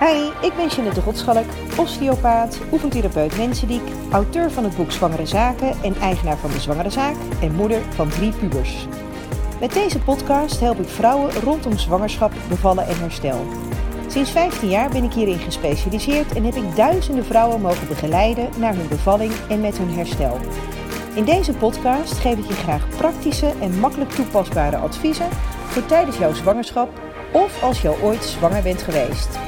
Hi, ik ben Jeanette Rotschalk, osteopaat, oefentherapeut mensendiek, auteur van het boek Zwangere Zaken en eigenaar van De Zwangere Zaak en moeder van drie pubers. Met deze podcast help ik vrouwen rondom zwangerschap, bevallen en herstel. Sinds 15 jaar ben ik hierin gespecialiseerd en heb ik duizenden vrouwen mogen begeleiden naar hun bevalling en met hun herstel. In deze podcast geef ik je graag praktische en makkelijk toepasbare adviezen voor tijdens jouw zwangerschap of als je ooit zwanger bent geweest.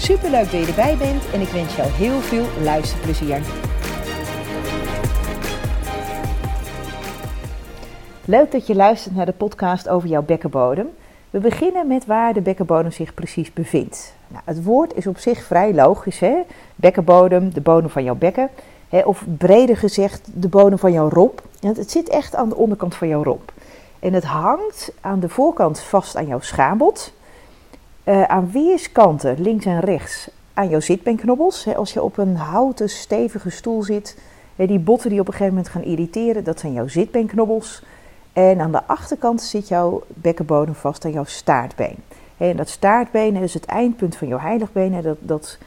Superleuk dat je erbij bent en ik wens jou heel veel luisterplezier. Leuk dat je luistert naar de podcast over jouw bekkenbodem. We beginnen met waar de bekkenbodem zich precies bevindt. Nou, het woord is op zich vrij logisch. Hè? Bekkenbodem, de bodem van jouw bekken. Hè? Of breder gezegd, de bodem van jouw romp. Het zit echt aan de onderkant van jouw romp. En het hangt aan de voorkant vast aan jouw schaambod. Uh, aan weerskanten, links en rechts, aan jouw zitbeenknobbels. Hè, als je op een houten, stevige stoel zit, hè, die botten die op een gegeven moment gaan irriteren, dat zijn jouw zitbeenknobbels. En aan de achterkant zit jouw bekkenbodem vast aan jouw staartbeen. En dat staartbeen is het eindpunt van jouw heiligbeen. Dat, dat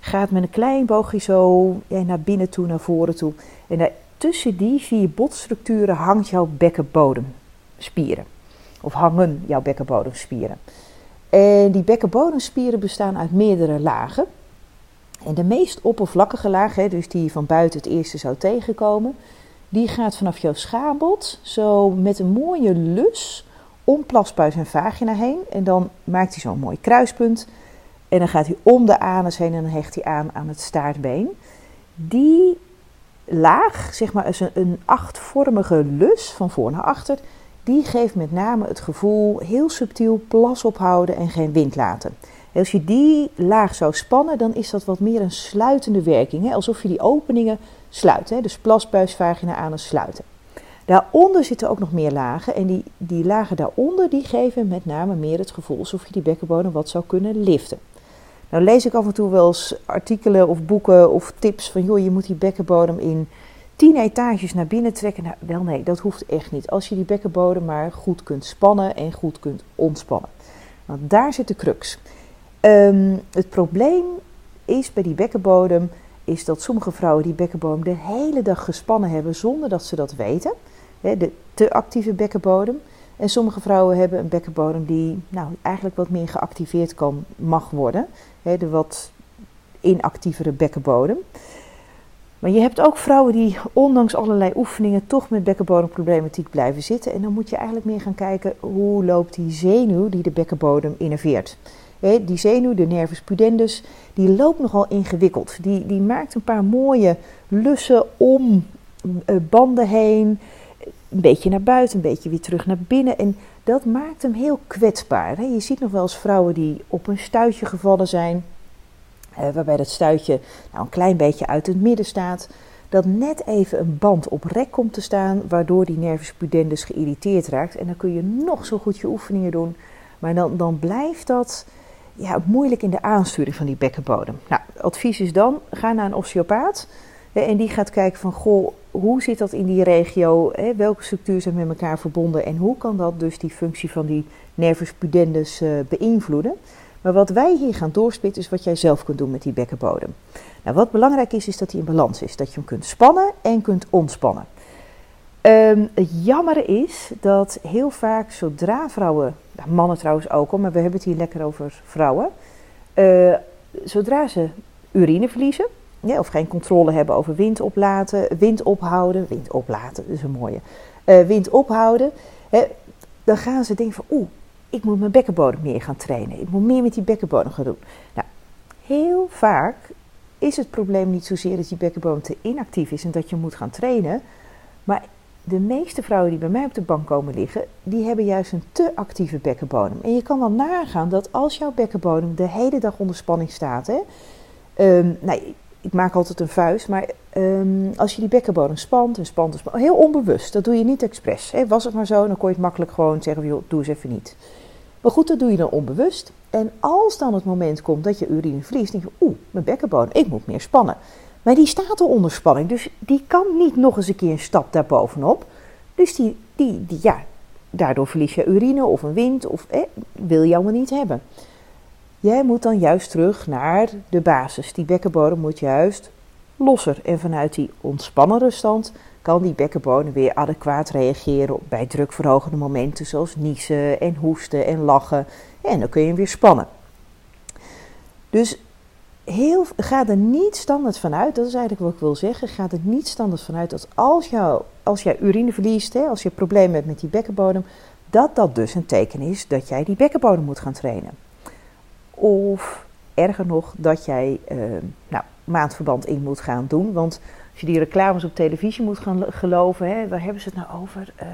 gaat met een klein boogje zo naar binnen toe, naar voren toe. En tussen die vier botstructuren hangt jouw bekkenbodemspieren. Of hangen jouw bekkenbodemspieren. En die bekkenbodemspieren bestaan uit meerdere lagen. En de meest oppervlakkige laag, hè, dus die van buiten het eerste zou tegenkomen, die gaat vanaf jouw schaambod zo met een mooie lus om plasbuis en vagina heen. En dan maakt hij zo'n mooi kruispunt. En dan gaat hij om de anus heen en dan hecht hij aan aan het staartbeen. Die laag, zeg maar, is een, een achtvormige lus van voor naar achter die geeft met name het gevoel heel subtiel plas ophouden en geen wind laten. Als je die laag zou spannen, dan is dat wat meer een sluitende werking. Hè? Alsof je die openingen sluit. Hè? Dus plasbuis, vagina, anus sluiten. Daaronder zitten ook nog meer lagen. En die, die lagen daaronder die geven met name meer het gevoel alsof je die bekkenbodem wat zou kunnen liften. Nou lees ik af en toe wel eens artikelen of boeken of tips van... joh, je moet die bekkenbodem in tien etages naar binnen trekken. Nou, wel nee, dat hoeft echt niet. Als je die bekkenbodem maar goed kunt spannen en goed kunt ontspannen. Want daar zit de crux. Ehm, het probleem is bij die bekkenbodem is dat sommige vrouwen die bekkenbodem de hele dag gespannen hebben zonder dat ze dat weten. de te actieve bekkenbodem. En sommige vrouwen hebben een bekkenbodem die nou, eigenlijk wat meer geactiveerd kan, mag worden. de wat inactievere bekkenbodem. Maar je hebt ook vrouwen die ondanks allerlei oefeningen toch met bekkenbodemproblematiek blijven zitten. En dan moet je eigenlijk meer gaan kijken hoe loopt die zenuw die de bekkenbodem innerveert. Die zenuw, de nervus pudendus, die loopt nogal ingewikkeld. Die, die maakt een paar mooie lussen om eh, banden heen. Een beetje naar buiten, een beetje weer terug naar binnen. En dat maakt hem heel kwetsbaar. Je ziet nog wel eens vrouwen die op een stuitje gevallen zijn waarbij dat stuitje nou, een klein beetje uit het midden staat. Dat net even een band op rek komt te staan, waardoor die nervus pudendus geïrriteerd raakt. En dan kun je nog zo goed je oefeningen doen, maar dan, dan blijft dat ja, moeilijk in de aansturing van die bekkenbodem. Nou, advies is dan, ga naar een osteopaat. En die gaat kijken van, goh, hoe zit dat in die regio? Welke structuren zijn met elkaar verbonden? En hoe kan dat dus die functie van die nervus pudendus uh, beïnvloeden? Maar wat wij hier gaan doorspitten is wat jij zelf kunt doen met die bekkenbodem. Nou, wat belangrijk is, is dat hij in balans is. Dat je hem kunt spannen en kunt ontspannen. Um, het jammer is dat heel vaak zodra vrouwen, nou, mannen trouwens ook al, maar we hebben het hier lekker over vrouwen. Uh, zodra ze urine verliezen, of geen controle hebben over wind oplaten, wind ophouden, wind oplaten, is een mooie, uh, wind ophouden, hè, dan gaan ze denken van oeh, ik moet mijn bekkenbodem meer gaan trainen. Ik moet meer met die bekkenbodem gaan doen. Nou, heel vaak is het probleem niet zozeer dat je bekkenbodem te inactief is en dat je moet gaan trainen. Maar de meeste vrouwen die bij mij op de bank komen liggen, die hebben juist een te actieve bekkenbodem. En je kan wel nagaan dat als jouw bekkenbodem de hele dag onder spanning staat, hè, um, nou, ik maak altijd een vuist, maar um, als je die bekkenbodem spant en spant en heel onbewust, dat doe je niet expres. Hè. Was het maar zo, dan kon je het makkelijk gewoon zeggen, joh, doe eens even niet. Maar goed, dat doe je dan onbewust. En als dan het moment komt dat je urine verliest, denk je, oeh, mijn bekkenbodem, ik moet meer spannen. Maar die staat al onder spanning, dus die kan niet nog eens een keer een stap daarbovenop. Dus die, die, die, ja, daardoor verlies je urine of een wind, of eh, wil je allemaal niet hebben. Jij moet dan juist terug naar de basis. Die bekkenbodem moet juist losser. En vanuit die ontspannere stand kan die bekkenbodem weer adequaat reageren bij drukverhogende momenten zoals niezen en hoesten en lachen. En dan kun je hem weer spannen. Dus heel, ga er niet standaard vanuit, dat is eigenlijk wat ik wil zeggen, ga er niet standaard vanuit dat als, jou, als jij urine verliest, hè, als je problemen hebt met die bekkenbodem, dat dat dus een teken is dat jij die bekkenbodem moet gaan trainen. Of erger nog, dat jij uh, nou, maandverband in moet gaan doen. Want als je die reclames op televisie moet gaan geloven, hè, waar hebben ze het nou over? Uh,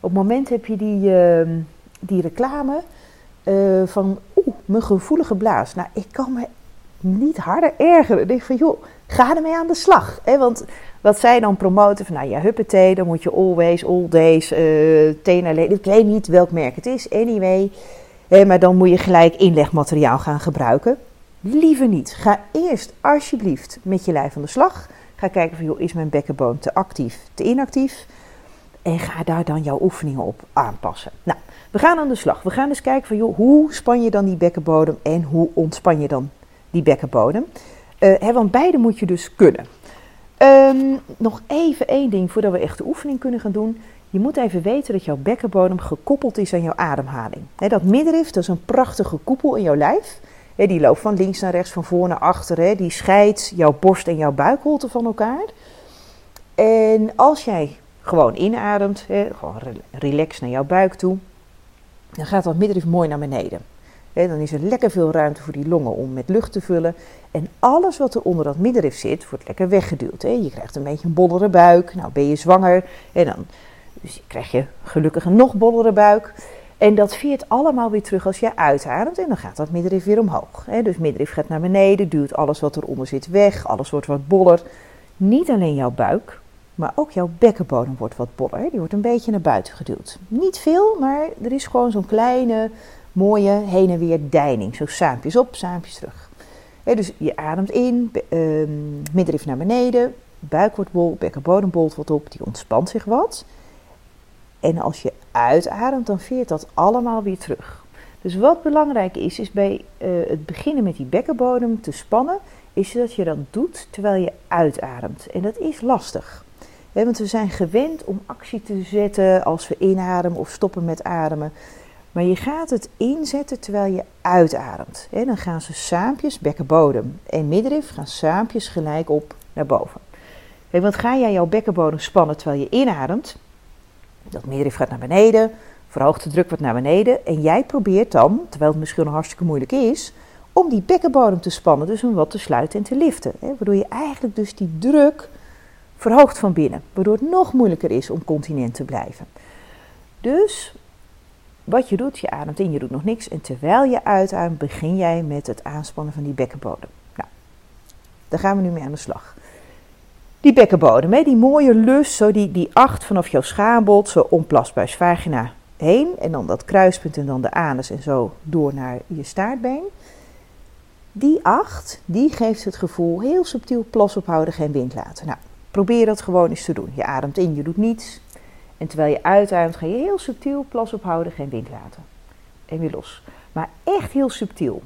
op het moment heb je die, uh, die reclame uh, van, oeh, mijn gevoelige blaas. Nou, ik kan me niet harder ergeren. Ik denk van, joh, ga ermee aan de slag. Hè? Want wat zij dan promoten van, nou ja, huppatee, dan moet je always, all days, uh, tena Ik weet niet welk merk het is, anyway. Maar dan moet je gelijk inlegmateriaal gaan gebruiken. Liever niet. Ga eerst alsjeblieft met je lijf aan de slag. Ga kijken van, joh, is mijn bekkenboom te actief, te inactief? En ga daar dan jouw oefeningen op aanpassen. Nou, we gaan aan de slag. We gaan eens kijken van, joh, hoe span je dan die bekkenbodem en hoe ontspan je dan die bekkenbodem? Uh, hè, want beide moet je dus kunnen. Um, nog even één ding voordat we echt de oefening kunnen gaan doen. Je moet even weten dat jouw bekkenbodem gekoppeld is aan jouw ademhaling. Dat middenrif, dat is een prachtige koepel in jouw lijf. Die loopt van links naar rechts, van voor naar achter. Die scheidt jouw borst en jouw buikholte van elkaar. En als jij gewoon inademt, gewoon relax naar jouw buik toe, dan gaat dat middenrif mooi naar beneden. dan is er lekker veel ruimte voor die longen om met lucht te vullen. En alles wat er onder dat middenrif zit, wordt lekker weggeduwd. Je krijgt een beetje een bollere buik. Nou, ben je zwanger, en dan dus krijg je gelukkig een nog bollere buik. En dat veert allemaal weer terug als je uitademt en dan gaat dat middenrif weer omhoog. Dus middenrif gaat naar beneden, duwt alles wat eronder zit weg, alles wordt wat boller. Niet alleen jouw buik, maar ook jouw bekkenbodem wordt wat boller. Die wordt een beetje naar buiten geduwd. Niet veel, maar er is gewoon zo'n kleine, mooie heen en weer deining. Zo saampjes op, saampjes terug. dus je ademt in, uh, middenrif naar beneden, buik wordt bol, bekkenbodem bolt wat op, die ontspant zich wat. En als je uitademt, dan veert dat allemaal weer terug. Dus wat belangrijk is, is bij uh, het beginnen met die bekkenbodem te spannen, is dat je dat doet terwijl je uitademt. En dat is lastig. want we zijn gewend om actie te zetten als we inademen of stoppen met ademen. Maar je gaat het inzetten terwijl je uitademt. dan gaan ze saampjes, bekkenbodem en middenrif, gaan saampjes gelijk op naar boven. want ga jij jouw bekkenbodem spannen terwijl je inademt, dat middenrif gaat naar beneden, verhoogt de druk wat naar beneden. En jij probeert dan, terwijl het misschien nog hartstikke moeilijk is, om die bekkenbodem te spannen, dus om wat te sluiten en te liften. Hè, waardoor je eigenlijk dus die druk verhoogt van binnen, waardoor het nog moeilijker is om continent te blijven. Dus wat je doet, je ademt in, je doet nog niks. En terwijl je uitademt, begin jij met het aanspannen van die bekkenbodem. Nou, daar gaan we nu mee aan de slag die bekkenbodem, hè, die mooie lus, zo die, die acht vanaf jouw schaambod, zo om plasbuis vagina heen. En dan dat kruispunt en dan de anus en zo door naar je staartbeen. Die acht, die geeft het gevoel heel subtiel plas ophouden, geen wind laten. Nou, probeer dat gewoon eens te doen. Je ademt in, je doet niets. En terwijl je uitademt, ga je heel subtiel plas ophouden, geen wind laten. En weer los. Maar echt heel subtiel.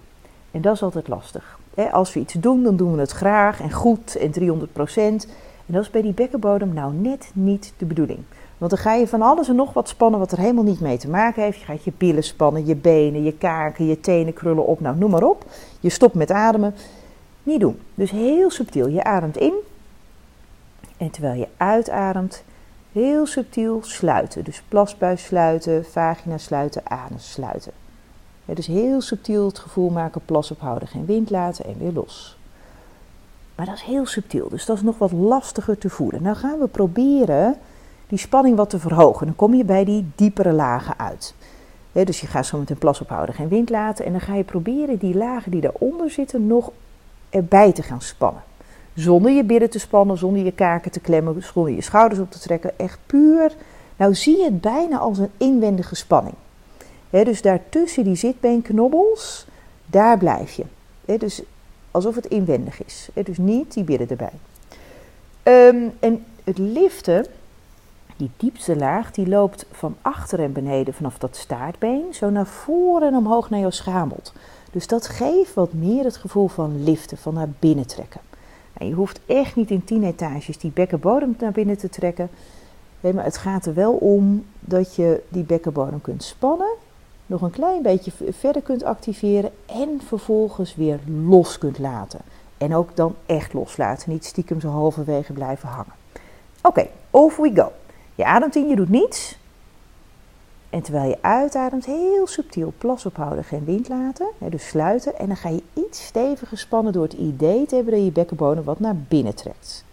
En dat is altijd lastig. Als we iets doen, dan doen we het graag en goed en 300 procent. En dat is bij die bekkenbodem nou net niet de bedoeling. Want dan ga je van alles en nog wat spannen wat er helemaal niet mee te maken heeft. Je gaat je billen spannen, je benen, je kaken, je tenen krullen op. Nou, noem maar op. Je stopt met ademen. Niet doen. Dus heel subtiel. Je ademt in. En terwijl je uitademt, heel subtiel sluiten. Dus plasbuis sluiten, vagina sluiten, anus sluiten. dus heel subtiel het gevoel maken, plas ophouden, geen wind laten en weer los. Maar dat is heel subtiel, dus dat is nog wat lastiger te voelen. Nou gaan we proberen die spanning wat te verhogen. Dan kom je bij die diepere lagen uit. dus je gaat zo met een plas ophouden, geen wind laten. En dan ga je proberen die lagen die daaronder zitten nog erbij te gaan spannen. Zonder je billen te spannen, zonder je kaken te klemmen, zonder je schouders op te trekken. Echt puur. Nou zie je het bijna als een inwendige spanning. dus daartussen die zitbeenknobbels, daar blijf je. dus alsof het inwendig is. Dus niet die billen erbij. Ehm, en het liften, die diepste laag, die loopt van achter en beneden vanaf dat staartbeen, zo naar voren en omhoog naar jouw schamelt. Dus dat geeft wat meer het gevoel van liften, van naar binnen trekken. En je hoeft echt niet in tien etages die bekkenbodem naar binnen te trekken. Nee, maar het gaat er wel om dat je die bekkenbodem kunt spannen, nog een klein beetje verder kunt activeren en vervolgens weer los kunt laten. En ook dan echt loslaten, niet stiekem zo halverwege blijven hangen. Oké, off we go. Je ademt in, je doet niets. En terwijl je uitademt, heel subtiel plas ophouden, geen wind laten. dus sluiten. En dan ga je iets steviger spannen door het idee te hebben dat je bekkenbodem wat naar binnen trekt.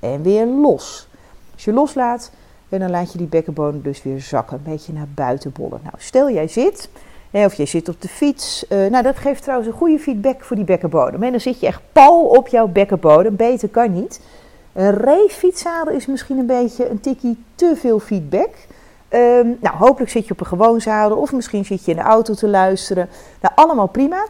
En weer los. Als je loslaat, en dan laat je die bekkenbodem dus weer zakken, een beetje naar buiten bollen. Nou, stel jij zit, of je zit op de fiets. Uh, nou, dat geeft trouwens een goede feedback voor die bekkenbodem. En dan zit je echt pal op jouw bekkenbodem. Beter kan niet. Een racefietszadel is misschien een beetje een tikkie te veel feedback. Ehm, nou, hopelijk zit je op een gewoon zadel of misschien zit je in de auto te luisteren. Nou, allemaal prima.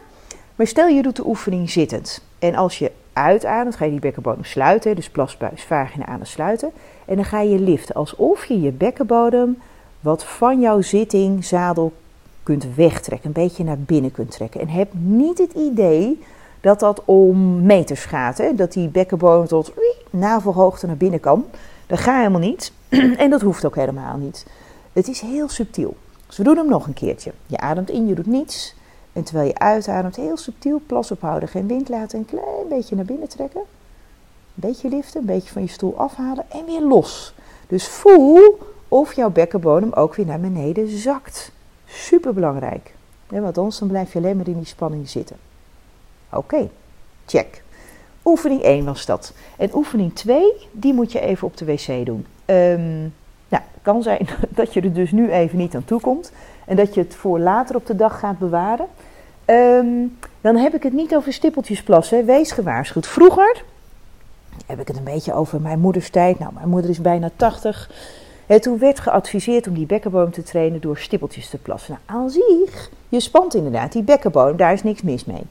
Maar stel je doet de oefening zittend. En als je uitademt, ga je die bekkenbodem sluiten. Dus plasbuis, vagina aan sluiten. En dan ga je liften alsof je je bekkenbodem wat van jouw zitting, zadel kunt wegtrekken. Een beetje naar binnen kunt trekken. En heb niet het idee dat dat om meters gaat. Hè? Dat die bekkenbodem tot navelhoogte naar binnen kan. Dat gaat helemaal niet. en dat hoeft ook helemaal niet. Het is heel subtiel. Dus we doen hem nog een keertje. Je ademt in, je doet niets. En terwijl je uitademt, heel subtiel plas ophouden. Geen wind laten, een klein beetje naar binnen trekken. Een beetje liften, een beetje van je stoel afhalen en weer los. Dus voel of jouw bekkenbodem ook weer naar beneden zakt. Super belangrijk. want anders dan blijf je alleen maar in die spanning zitten. Oké, check. Oefening 1 was dat. En oefening 2, die moet je even op de wc doen. Um, nou, het kan zijn dat je er dus nu even niet aan toe komt. En dat je het voor later op de dag gaat bewaren. Ehm, dan heb ik het niet over stippeltjes plassen. Wees gewaarschuwd. Vroeger heb ik het een beetje over mijn moeders tijd. Nou, mijn moeder is bijna 80. En toen werd geadviseerd om die bekkenboom te trainen door stippeltjes te plassen. Nou, aan zich, je spant inderdaad die bekkenboom, daar is niks mis mee.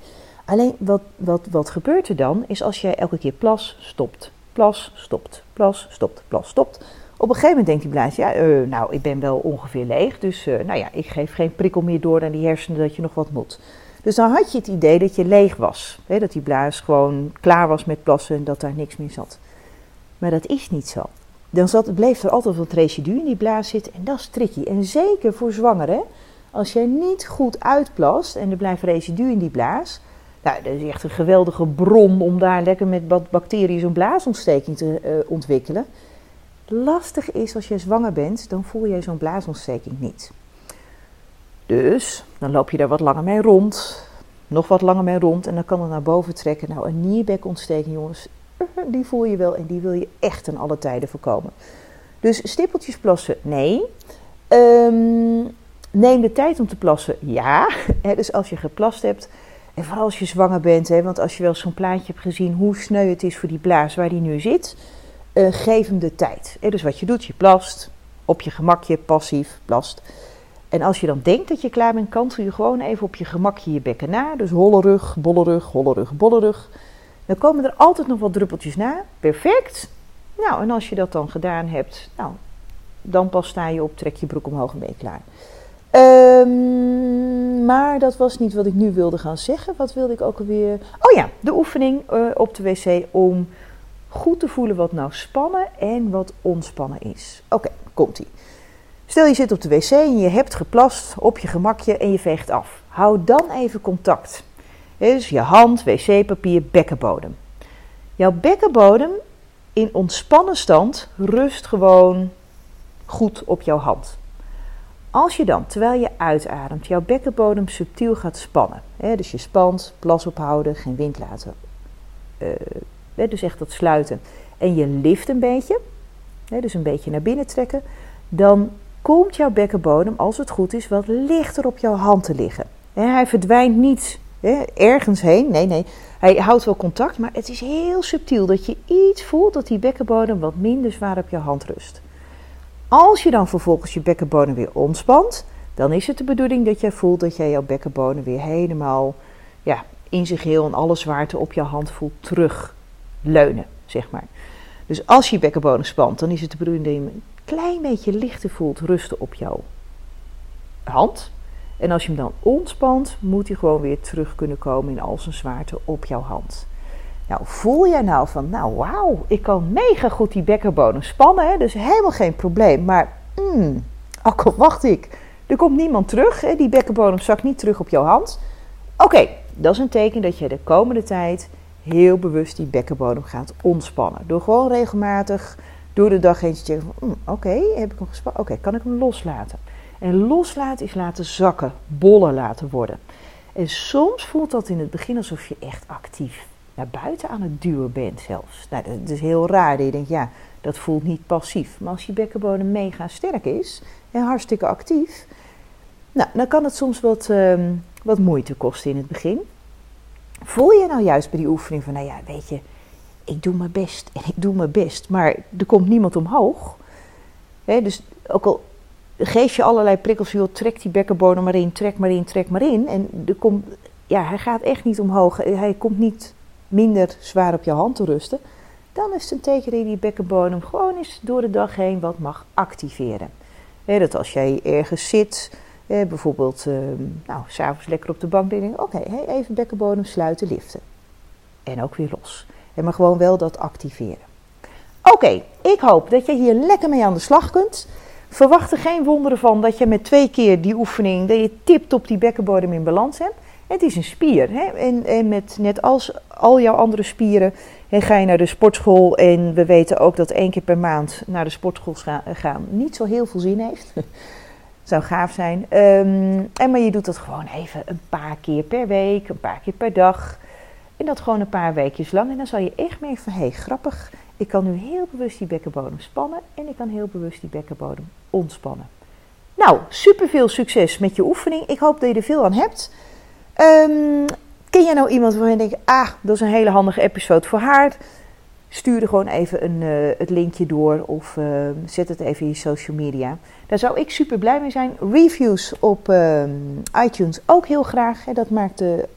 Alleen wat, wat, wat gebeurt er dan, is als jij elke keer plas, stopt, plas, stopt, plas, stopt, plas, stopt. Op een gegeven moment denkt die blaas, ja, uh, nou, ik ben wel ongeveer leeg, dus uh, nou ja, ik geef geen prikkel meer door naar die hersenen dat je nog wat moet. Dus dan had je het idee dat je leeg was. Hè, dat die blaas gewoon klaar was met plassen en dat daar niks meer zat. Maar dat is niet zo. Dan zat, bleef er altijd wat residu in die blaas zitten en dat is tricky. En zeker voor zwangeren, als jij niet goed uitplast en er blijft residu in die blaas, nou, dat is echt een geweldige bron om daar lekker met bacteriën zo'n blaasontsteking te uh, ontwikkelen. Lastig is als je zwanger bent, dan voel je zo'n blaasontsteking niet. Dus dan loop je daar wat langer mee rond, nog wat langer mee rond en dan kan het naar boven trekken. Nou, een nierbekontsteking, jongens, die voel je wel en die wil je echt aan alle tijden voorkomen. Dus stippeltjes plassen, nee. Um, neem de tijd om te plassen, ja. dus als je geplast hebt, en vooral als je zwanger bent, hè, want als je wel zo'n plaatje hebt gezien hoe sneu het is voor die blaas waar die nu zit, uh, geef hem de tijd. dus wat je doet, je plast, op je gemakje, passief, plast. En als je dan denkt dat je klaar bent, kantel je gewoon even op je gemakje je bekken na. Dus holle rug, bolle rug, holle rug, bolle rug. Dan komen er altijd nog wat druppeltjes na. Perfect. Nou, en als je dat dan gedaan hebt, nou, dan pas sta je op, trek je broek omhoog en ben je klaar. Um, maar dat was niet wat ik nu wilde gaan zeggen. Wat wilde ik ook alweer? Oh ja, de oefening uh, op de wc om goed te voelen wat nou spannen en wat ontspannen is. Oké, komt ie. Stel je zit op de wc en je hebt geplast op je gemakje en je veegt af. Hou dan even contact. Dus je hand, wc-papier, bekkenbodem. Jouw bekkenbodem in ontspannen stand rust gewoon goed op jouw hand. Als je dan, terwijl je uitademt, jouw bekkenbodem subtiel gaat spannen. Dus je spant, plas ophouden, geen wind laten. Uh, dus echt dat sluiten. En je lift een beetje, dus een beetje naar binnen trekken. Dan komt jouw bekkenbodem, als het goed is, wat lichter op jouw hand te liggen. hij verdwijnt niet ergens heen. Nee, nee. Hij houdt wel contact, maar het is heel subtiel dat je iets voelt dat die bekkenbodem wat minder zwaar op je hand rust. Als je dan vervolgens je bekkenbodem weer ontspant, dan is het de bedoeling dat jij voelt dat jij jouw bekkenbodem weer helemaal ja, in zich heel en alle zwaarte op je hand voelt terugleunen, zeg maar. Dus als je bekkenbodem spant, dan is het de bedoeling dat je een klein beetje lichter voelt rusten op jouw hand. En als je hem dan ontspant, moet hij gewoon weer terug kunnen komen in al zijn zwaarte op jouw hand. Nou, voel jij nou van, nou wauw, ik kan mega goed die bekkenbodem spannen, hè? dus helemaal geen probleem. Maar, mm, ook al wacht ik, er komt niemand terug, hè? die bekkenbodem zakt niet terug op jouw hand. Oké, dat is een teken dat je de komende tijd heel bewust die bekkenbodem gaat ontspannen. Door gewoon regelmatig door de dag heen te checken van, mm, oké, heb ik hem gespannen? Oké, kan ik hem loslaten? En loslaten is laten zakken, bollen laten worden. En soms voelt dat in het begin alsof je echt actief naar buiten aan het duwen bent zelfs. Nou, dat is heel raar. Dat je denkt, ja, dat voelt niet passief. Maar als je bekkenbodem mega sterk is en hartstikke actief, nou, dan kan het soms wat, ehm, wat moeite kosten in het begin. Voel je nou juist bij die oefening van, nou ja, weet je, ik doe mijn best en ik doe mijn best, maar er komt niemand omhoog. dus ook al geef je allerlei prikkels, joh, trek die bekkenbodem maar in, trek maar in, trek maar in. En er komt, ja, hij gaat echt niet omhoog, hij komt niet minder zwaar op je hand te rusten. Dan is het een teken dat je die bekkenbodem gewoon eens door de dag heen wat mag activeren. dat als jij ergens zit, bijvoorbeeld, uh, nou, s'avonds lekker op de bank, denk je, oké, even bekkenbodem sluiten, liften. En ook weer los. En maar gewoon wel dat activeren. Oké, ik hoop dat je hier lekker mee aan de slag kunt. Verwacht er geen wonderen van dat je met twee keer die oefening, dat je tipt op die bekkenbodem in balans hebt. Het is een spier. Hè? En, en met, net als al jouw andere spieren hè, ga je naar de sportschool. En we weten ook dat één keer per maand naar de sportschool gaan niet zo heel veel zin heeft. Zou gaaf zijn. Um, en maar je doet dat gewoon even een paar keer per week, een paar keer per dag. En dat gewoon een paar weekjes lang. En dan zal je echt merken van, hé, hey, grappig. Ik kan nu heel bewust die bekkenbodem spannen. En ik kan heel bewust die bekkenbodem ontspannen. Nou, super veel succes met je oefening. Ik hoop dat je er veel aan hebt. Um, ken je nou iemand waarvan je denkt, ah, dat is een hele handige episode voor haar? Stuur er gewoon even een, uh, het linkje door of uh, zet het even in je social media. Daar zou ik super blij mee zijn. Reviews op uh, iTunes ook heel graag. Hè. Dat maakt de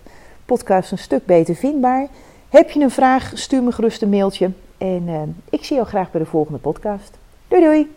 podcast een stuk beter vindbaar. Heb je een vraag, stuur me gerust een mailtje. En ik zie jou graag bij de volgende podcast. Doei doei!